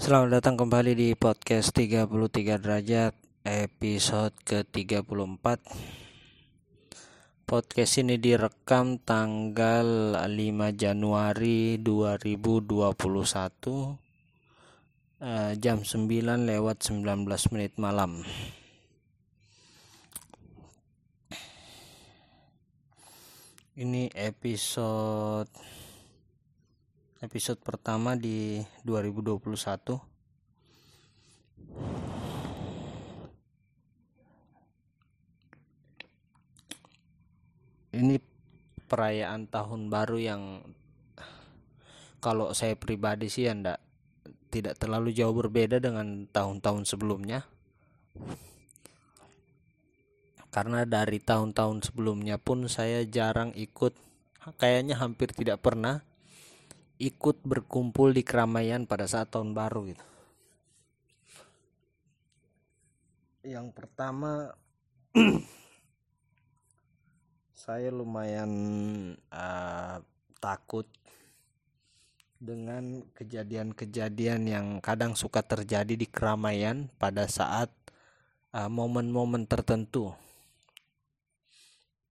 Selamat datang kembali di podcast 33 derajat episode ke-34 Podcast ini direkam tanggal 5 Januari 2021 eh, Jam 9 lewat 19 menit malam. Ini episode episode pertama di 2021 ini perayaan tahun baru yang kalau saya pribadi sih ya ndak tidak terlalu jauh berbeda dengan tahun-tahun sebelumnya. Karena dari tahun-tahun sebelumnya pun saya jarang ikut. Kayaknya hampir tidak pernah ikut berkumpul di keramaian pada saat tahun baru gitu. Yang pertama saya lumayan uh, takut dengan kejadian-kejadian yang kadang suka terjadi di keramaian pada saat uh, momen-momen uh, tertentu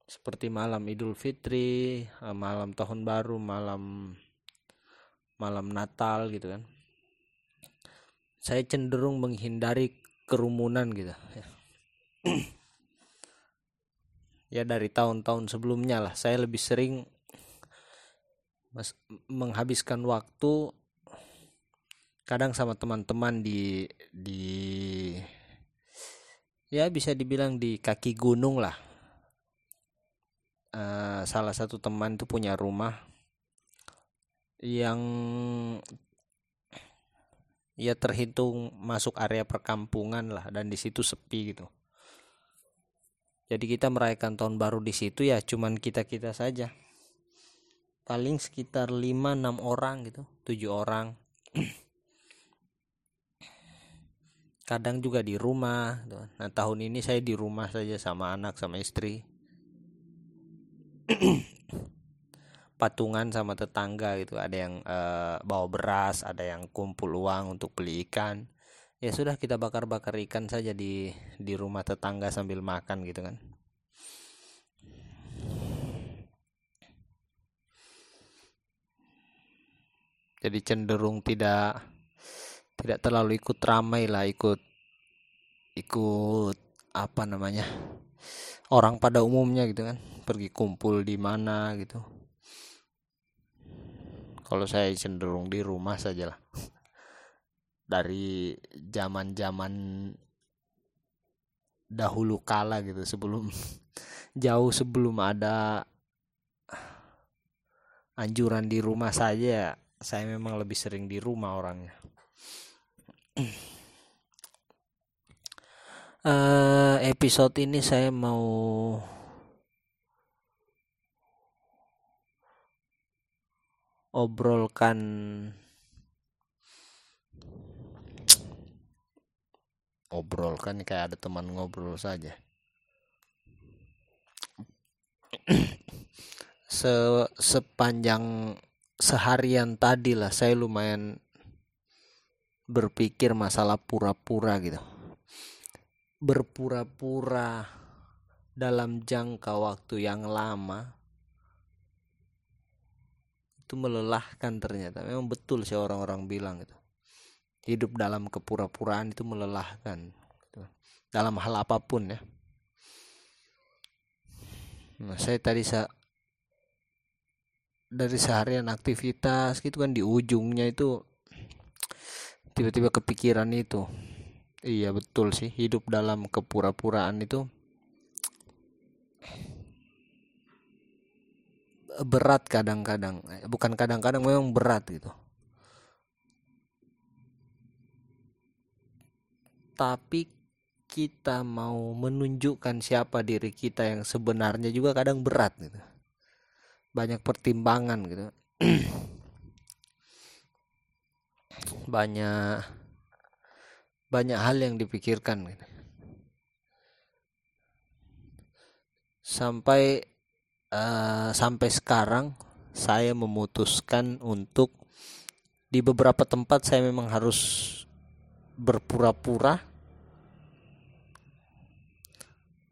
seperti malam Idul Fitri, uh, malam Tahun Baru, malam malam Natal gitu kan. Saya cenderung menghindari kerumunan gitu. Ya, dari tahun-tahun sebelumnya lah. Saya lebih sering menghabiskan waktu kadang sama teman-teman di di ya bisa dibilang di kaki gunung lah. Uh, salah satu teman itu punya rumah yang ya terhitung masuk area perkampungan lah dan di situ sepi gitu. Jadi kita merayakan tahun baru di situ ya cuman kita-kita saja. Paling sekitar 5 6 orang gitu, 7 orang. Kadang juga di rumah gitu. Nah, tahun ini saya di rumah saja sama anak sama istri. patungan sama tetangga gitu. Ada yang uh, bawa beras ada yang kumpul uang untuk beli ikan. Ya sudah kita bakar-bakar ikan saja di di rumah tetangga sambil makan gitu kan. Jadi cenderung tidak tidak terlalu ikut ramai lah ikut ikut apa namanya orang pada umumnya gitu kan. Pergi kumpul di mana gitu kalau saya cenderung di rumah saja lah dari zaman-zaman dahulu kala gitu sebelum jauh sebelum ada anjuran di rumah saja saya memang lebih sering di rumah orangnya. Uh, episode ini saya mau obrolkan obrolkan kayak ada teman ngobrol saja. Se sepanjang seharian tadi lah saya lumayan berpikir masalah pura-pura gitu. Berpura-pura dalam jangka waktu yang lama itu melelahkan ternyata. Memang betul sih orang-orang bilang itu hidup dalam kepura-puraan itu melelahkan gitu. dalam hal apa pun ya. Nah saya tadi sa dari seharian aktivitas gitu kan di ujungnya itu tiba-tiba kepikiran itu. Iya betul sih. Hidup dalam kepura-puraan itu berat kadang-kadang. Bukan kadang-kadang memang berat gitu. Tapi kita mau menunjukkan siapa diri kita yang sebenarnya juga kadang berat gitu. Banyak pertimbangan gitu. Banyak banyak hal yang dipikirkan gitu. sampai uh, sampai sekarang saya memutuskan untuk di beberapa tempat saya memang harus berpura-pura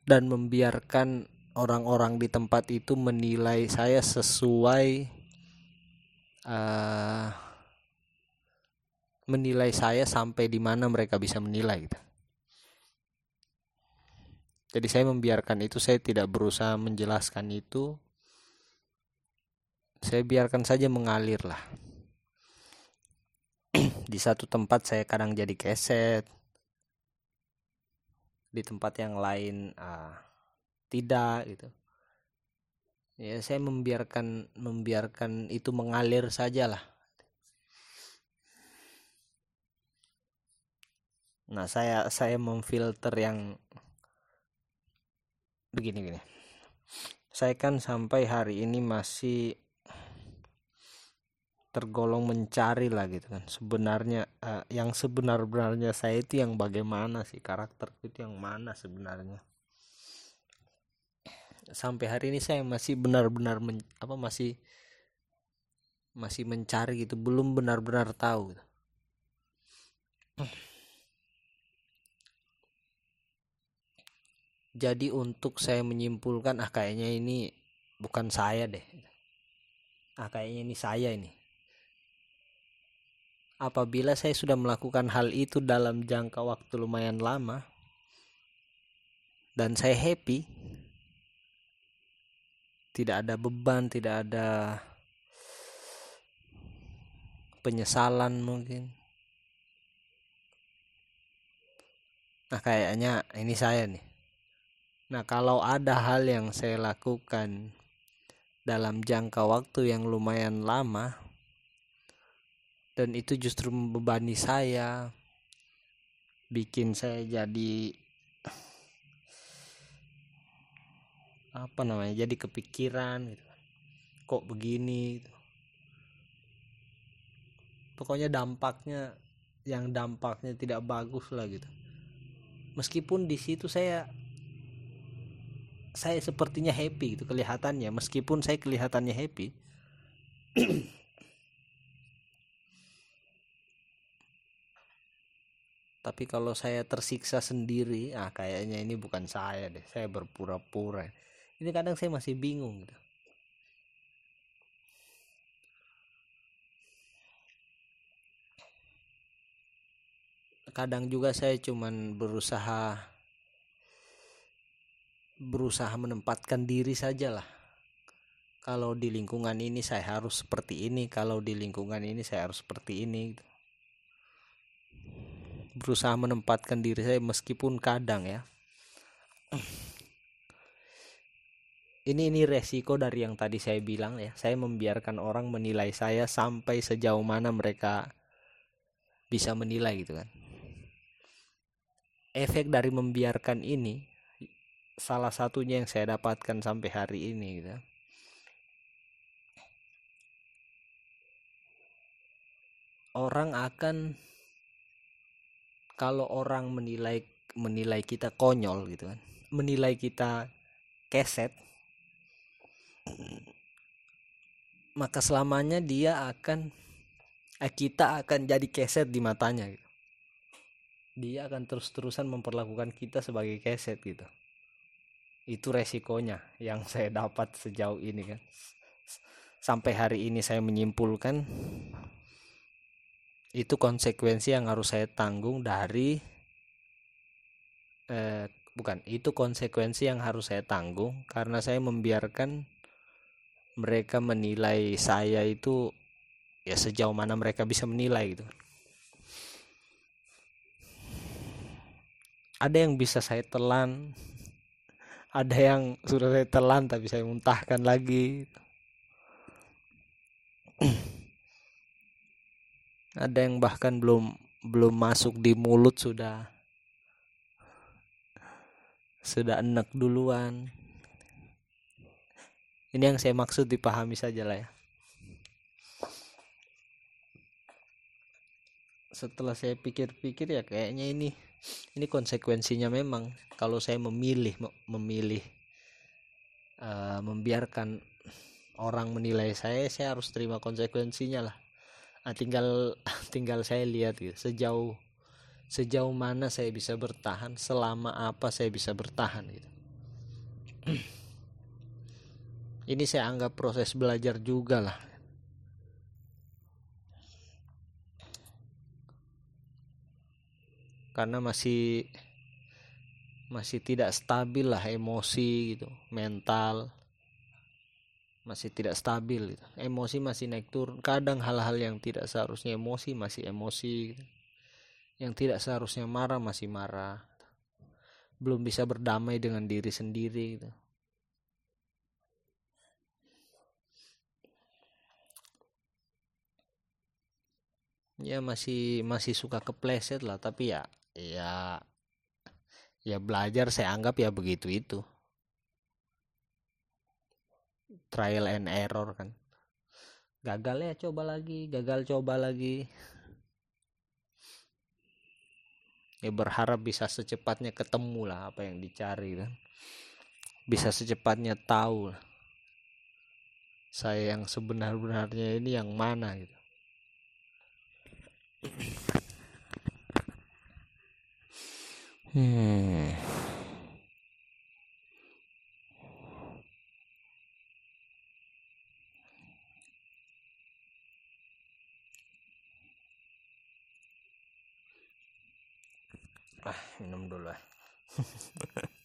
dan membiarkan orang-orang di tempat itu menilai saya sesuai uh, menilai saya sampai di mana mereka bisa menilai gitu. Jadi saya membiarkan itu, saya tidak berusaha menjelaskan itu. Saya biarkan saja mengalir lah. di satu tempat saya kadang jadi keset. Di tempat yang lain uh, tidak gitu. Ya saya membiarkan membiarkan itu mengalir saja lah. Nah, saya saya memfilter yang begini gini saya kan sampai hari ini masih tergolong mencari lah gitu kan. Sebenarnya uh, yang sebenar-benarnya saya itu yang bagaimana sih? Karakter itu yang mana sebenarnya? Sampai hari ini saya masih benar-benar apa masih masih mencari gitu. Belum benar-benar tahu gitu. Jadi untuk saya menyimpulkan ah kayaknya ini bukan saya deh. Ah kayaknya ini saya ini. Apabila saya sudah melakukan hal itu dalam jangka waktu lumayan lama dan saya happy tidak ada beban tidak ada penyesalan mungkin. Nah kayaknya ini saya nih Nah, kalau ada hal yang saya lakukan dalam jangka waktu yang lumayan lama dan itu justru membebani saya, bikin saya jadi apa namanya? Jadi kepikiran gitu. Kok begini gitu. Pokoknya dampaknya yang dampaknya tidak bagus lah gitu. Meskipun di situ saya saya sepertinya happy gitu kelihatannya. Meskipun saya kelihatannya happy. Tapi kalau saya tersiksa sendiri ah kayaknya ini bukan saya deh. Saya berpura-pura. Ini kadang saya masih bingung gitu. Kadang juga saya cuman berusaha berusaha menempatkan diri saja lah. Kalau di lingkungan ini saya harus seperti ini kalau di lingkungan ini saya harus seperti ini berusaha menempatkan diri saya meskipun kadang ya. Ini ini resiko dari yang tadi saya bilang ya. Saya membiarkan orang menilai saya sampai sejauh mana mereka bisa menilai gitu kan. Efek dari membiarkan ini salah satunya yang saya dapatkan sampai hari ini gitu. Orang akan kalau orang menilai menilai kita konyol gitu kan, menilai kita keset, maka selamanya dia akan eh, kita akan jadi keset di matanya gitu. Dia akan terus-terusan memperlakukan kita sebagai keset gitu itu resikonya yang saya dapat sejauh ini kan. Sampai hari ini saya menyimpulkan itu konsekuensi yang harus saya tanggung dari eh, bukan itu konsekuensi yang harus saya tanggung karena saya membiarkan mereka menilai saya itu ya sejauh mana mereka bisa menilai gitu. Ada yang bisa saya telan ada yang sudah saya telan tapi saya muntahkan lagi. Ada yang bahkan belum belum masuk di mulut sudah sudah enek duluan. Ini yang saya maksud dipahami saja lah ya. Setelah saya pikir-pikir ya kayaknya ini ini konsekuensinya memang kalau saya memilih memilih uh, membiarkan orang menilai saya saya harus terima konsekuensinya lah. Nah, tinggal tinggal saya lihat gitu sejauh sejauh mana saya bisa bertahan selama apa saya bisa bertahan gitu. Ini saya anggap proses belajar juga lah karena masih masih tidak stabil lah emosi gitu mental masih tidak stabil gitu. emosi masih naik turun kadang hal-hal yang tidak seharusnya emosi masih emosi gitu. yang tidak seharusnya marah masih marah belum bisa berdamai dengan diri sendiri gitu. ya masih masih suka kepleset lah tapi ya ya ya belajar saya anggap ya begitu itu. Trial and error kan. Gagal ya coba lagi gagal coba lagi. Ya berharap bisa secepatnya ketemu lah apa yang dicari kan. Bisa secepatnya tahu saya yang sebenar-benarnya ini yang mana gitu hmm ah minum dulu lah.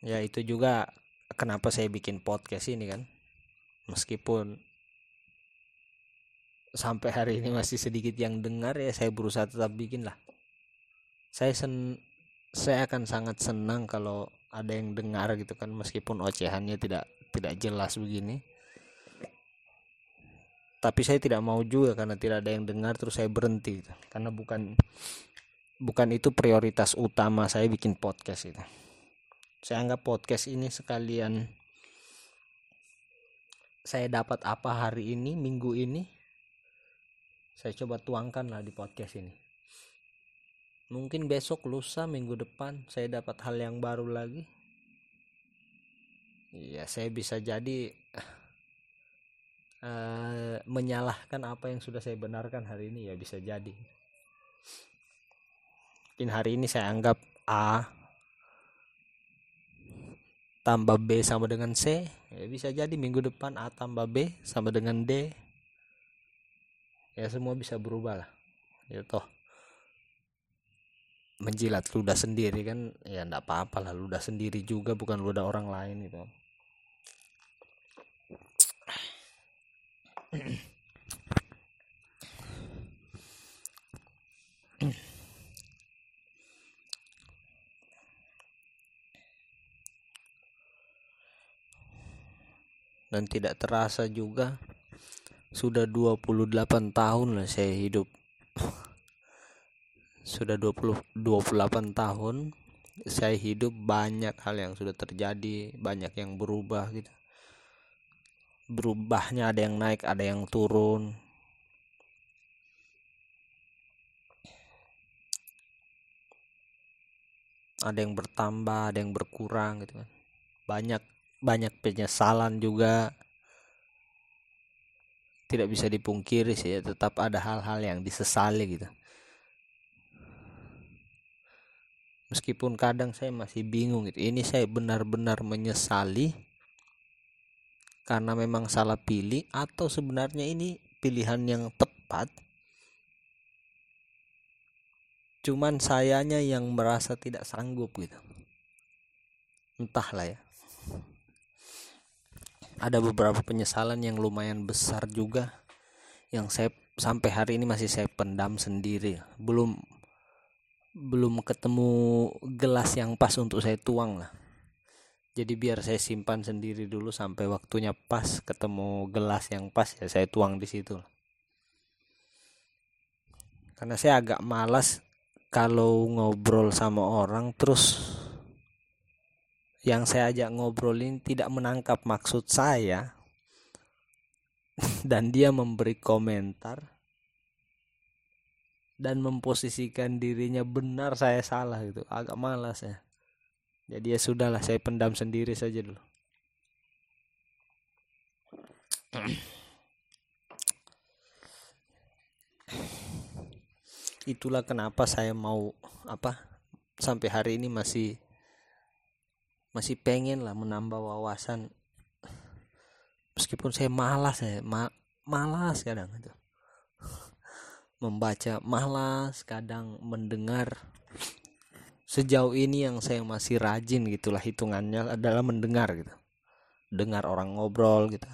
Ya itu juga kenapa saya bikin podcast ini kan. Meskipun sampai hari ini masih sedikit yang dengar ya saya berusaha tetap bikin lah. Saya sen saya akan sangat senang kalau ada yang dengar gitu kan meskipun ocehannya tidak tidak jelas begini. Tapi saya tidak mau juga karena tidak ada yang dengar terus saya berhenti gitu. karena bukan bukan itu prioritas utama saya bikin podcast itu. Saya anggap podcast ini sekalian saya dapat apa hari ini minggu ini saya coba tuangkan lah di podcast ini. Mungkin besok lusa minggu depan saya dapat hal yang baru lagi. Ya saya bisa jadi uh, menyalahkan apa yang sudah saya benarkan hari ini. Ya bisa jadi. Mungkin hari ini saya anggap A tambah B sama dengan C. Ya bisa jadi minggu depan A tambah B sama dengan D ya semua bisa berubah lah. Ya toh. Menjilat ludah sendiri kan ya enggak apa-apa lah. Ludah sendiri juga bukan ludah orang lain gitu dan tidak terasa juga sudah 28 tahun lah saya hidup. Sudah 20 28 tahun saya hidup banyak hal yang sudah terjadi banyak yang berubah gitu. Berubahnya ada yang naik ada yang turun. Ada yang bertambah ada yang berkurang gitu kan. Banyak banyak penyesalan juga tidak bisa dipungkiri sih ya, tetap ada hal-hal yang disesali gitu. Meskipun kadang saya masih bingung gitu ini saya benar-benar menyesali karena memang salah pilih atau sebenarnya ini pilihan yang tepat. Cuman sayanya yang merasa tidak sanggup gitu. Entahlah ya ada beberapa penyesalan yang lumayan besar juga yang saya sampai hari ini masih saya pendam sendiri. Belum belum ketemu gelas yang pas untuk saya tuang lah. Jadi biar saya simpan sendiri dulu sampai waktunya pas ketemu gelas yang pas ya saya tuang di situ karena saya agak malas kalau ngobrol sama orang terus yang saya ajak ngobrolin tidak menangkap maksud saya dan dia memberi komentar dan memposisikan dirinya benar saya salah gitu. Agak malas ya. Jadi ya sudahlah saya pendam sendiri saja dulu. Itulah kenapa saya mau apa sampai hari ini masih masih pengen lah menambah wawasan. Meskipun saya malas ya ma malas kadang itu. Membaca malas kadang mendengar. Sejauh ini yang saya masih rajin gitulah hitungannya adalah mendengar gitu. Dengar orang ngobrol gitu.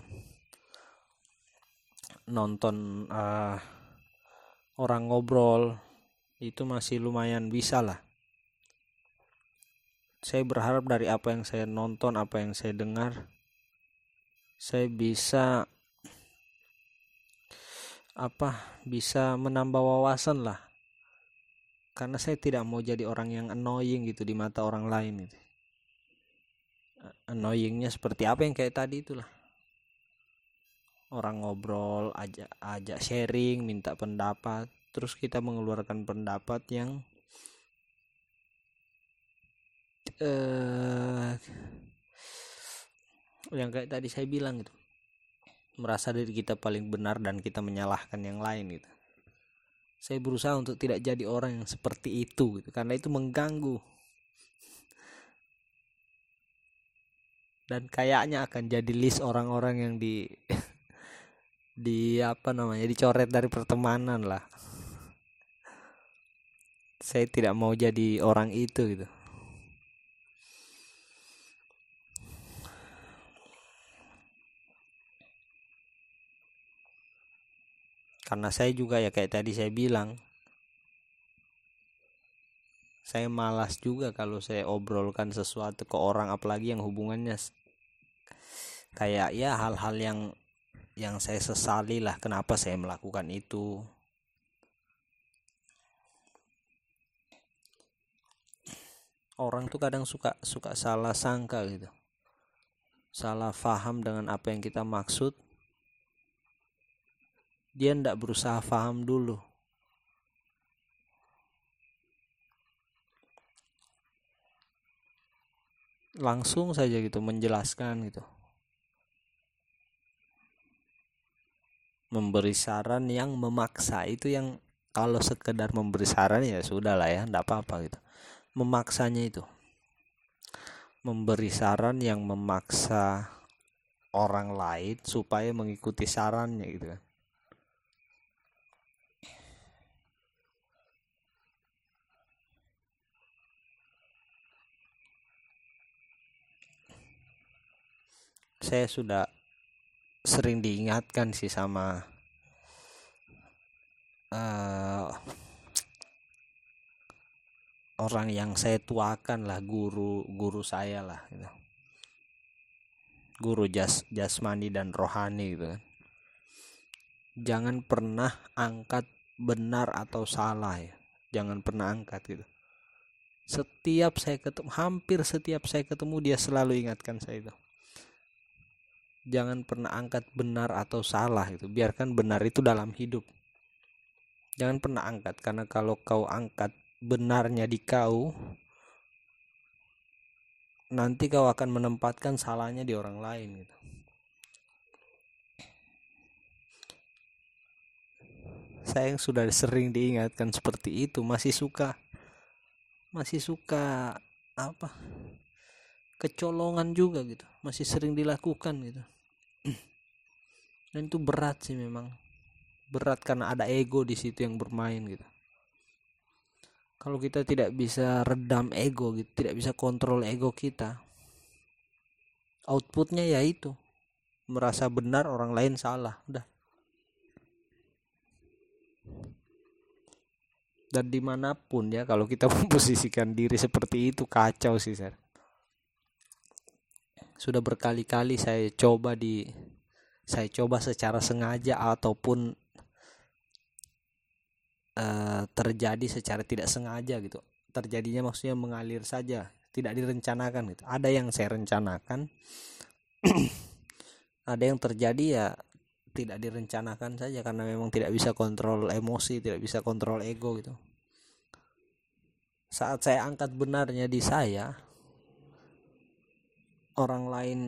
Nonton uh, orang ngobrol itu masih lumayan bisa lah saya berharap dari apa yang saya nonton apa yang saya dengar saya bisa apa bisa menambah wawasan lah. Karena saya tidak mau jadi orang yang annoying gitu di mata orang lain gitu. Annoyingnya seperti apa yang kayak tadi itulah. Orang ngobrol ajak ajak sharing minta pendapat. Terus kita mengeluarkan pendapat yang uh, yang kayak tadi saya bilang gitu. Merasa diri kita paling benar dan kita menyalahkan yang lain gitu. Saya berusaha untuk tidak jadi orang yang seperti itu gitu karena itu mengganggu. Dan kayaknya akan jadi list orang-orang yang di di apa namanya dicoret dari pertemanan lah. Saya tidak mau jadi orang itu gitu karena saya juga ya kayak tadi saya bilang saya malas juga kalau saya obrolkan sesuatu ke orang apalagi yang hubungannya kayak ya hal-hal yang yang saya sesali lah kenapa saya melakukan itu. Orang tuh kadang suka suka salah sangka gitu. Salah faham dengan apa yang kita maksud dia ndak berusaha paham dulu. Langsung saja gitu menjelaskan gitu. Memberi saran yang memaksa. Itu yang kalau sekedar memberi saran ya sudah lah ya ndak apa-apa gitu. Memaksanya itu. Memberi saran yang memaksa orang lain supaya mengikuti sarannya gitu kan saya sudah sering diingatkan sih sama uh, orang yang saya tuakan lah guru guru saya lah gitu. guru jas jasmani dan rohani gitu kan. Jangan pernah angkat benar atau salah ya. Jangan pernah angkat gitu. Setiap saya ketemu hampir setiap saya ketemu dia selalu ingatkan saya itu jangan pernah angkat benar atau salah itu biarkan benar itu dalam hidup. Jangan pernah angkat karena kalau kau angkat benarnya di kau nanti kau akan menempatkan salahnya di orang lain gitu. Saya yang sudah sering diingatkan seperti itu masih suka masih suka apa? Kecolongan juga gitu masih sering dilakukan gitu dan itu berat sih memang. Berat karena ada ego di situ yang bermain gitu. Kalau kita tidak bisa redam ego gitu tidak bisa kontrol ego kita outputnya ya itu. Merasa benar orang lain salah udah. Dan di mana pun ya kalau kita memposisikan diri seperti itu kacau sih sir sudah berkali-kali saya coba di saya coba secara sengaja ataupun uh, terjadi secara tidak sengaja gitu. Terjadinya maksudnya mengalir saja tidak direncanakan gitu. Ada yang saya rencanakan ada yang terjadi ya tidak direncanakan saja karena memang tidak bisa kontrol emosi tidak bisa kontrol ego gitu. Saat saya angkat benarnya di saya orang lain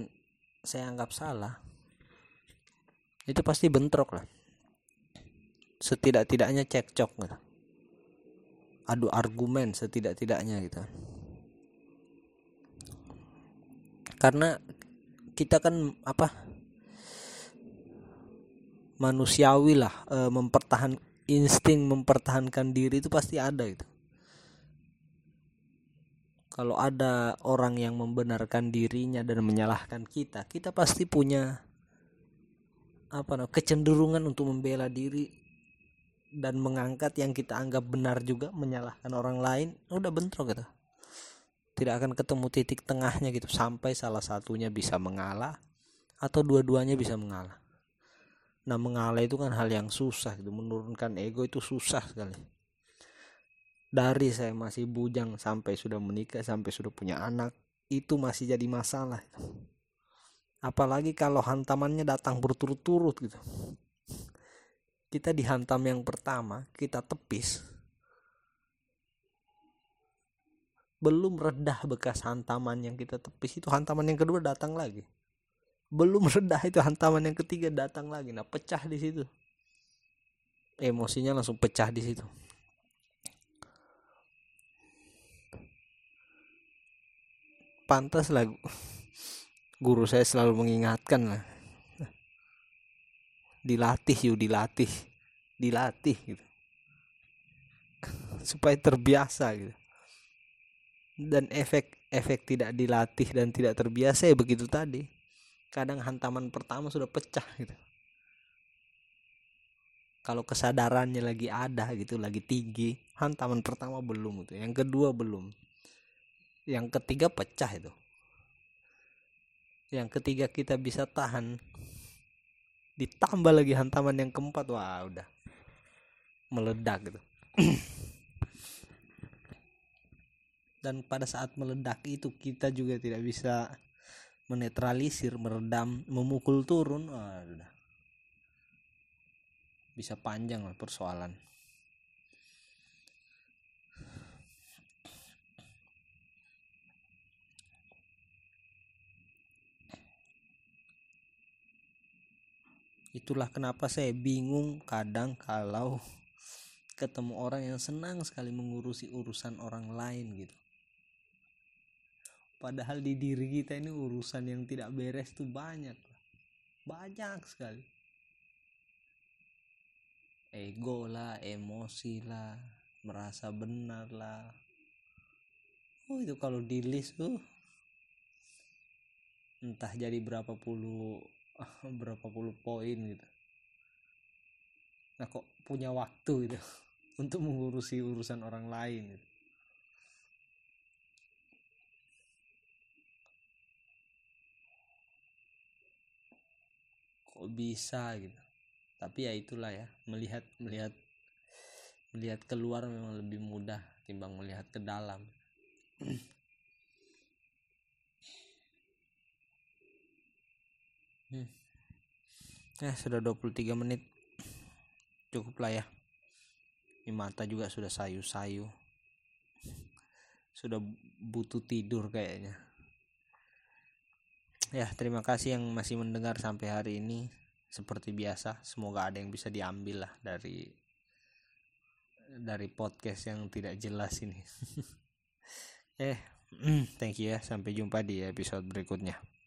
saya anggap salah itu pasti bentrok lah. Setidak-tidaknya cekcok gitu. adu argumen setidak-tidaknya gitu. Karena kita kan apa manusiawi lah e, mempertahan insting mempertahankan diri itu pasti ada gitu. Kalau ada orang yang membenarkan dirinya dan menyalahkan kita kita pasti punya apa namanya kecenderungan untuk membela diri dan mengangkat yang kita anggap benar juga menyalahkan orang lain udah bentrok gitu. Tidak akan ketemu titik tengahnya gitu sampai salah satunya bisa mengalah atau dua-duanya bisa mengalah. Nah mengalah itu kan hal yang susah gitu menurunkan ego itu susah sekali. Dari saya masih bujang sampai sudah menikah sampai sudah punya anak itu masih jadi masalah apalagi kalau hantamannya datang berturut-turut gitu. Kita dihantam yang pertama kita tepis. Belum redah bekas hantaman yang kita tepis. Itu hantaman yang kedua datang lagi. Belum redah itu hantaman yang ketiga datang lagi. Nah pecah di situ. Emosinya langsung pecah di situ. Pantas lah guru saya selalu mengingatkan lah. Dilatih yuk dilatih. Dilatih gitu. Supaya terbiasa gitu. Dan efek efek tidak dilatih dan tidak terbiasa ya begitu tadi. Kadang hantaman pertama sudah pecah gitu. Kalau kesadarannya lagi ada gitu lagi tinggi hantaman pertama belum gitu. Yang kedua belum. Yang ketiga pecah itu yang ketiga kita bisa tahan. Ditambah lagi hantaman yang keempat. Wah udah. Meledak gitu. Dan pada saat meledak itu kita juga tidak bisa menetralisir meredam memukul turun. Oh, udah. Bisa panjang persoalan itulah kenapa saya bingung kadang kalau ketemu orang yang senang sekali mengurusi urusan orang lain gitu. Padahal di diri kita ini urusan yang tidak beres tuh banyak. Banyak sekali. Ego lah emosi lah merasa benar lah. Oh itu kalau di list tuh entah jadi berapa puluh berapa puluh poin gitu. Nah kok punya waktu gitu untuk mengurusi urusan orang lain gitu. Kok bisa gitu. Tapi ya itulah ya melihat melihat melihat keluar memang lebih mudah timbang melihat ke dalam hmm. ya sudah 23 menit. Cukup lah ya. Ini mata juga sudah sayu-sayu. Sudah butuh tidur kayaknya. Ya terima kasih yang masih mendengar sampai hari ini. Seperti biasa semoga ada yang bisa diambil lah dari dari podcast yang tidak jelas ini. Eh thank you ya. Sampai jumpa di episode berikutnya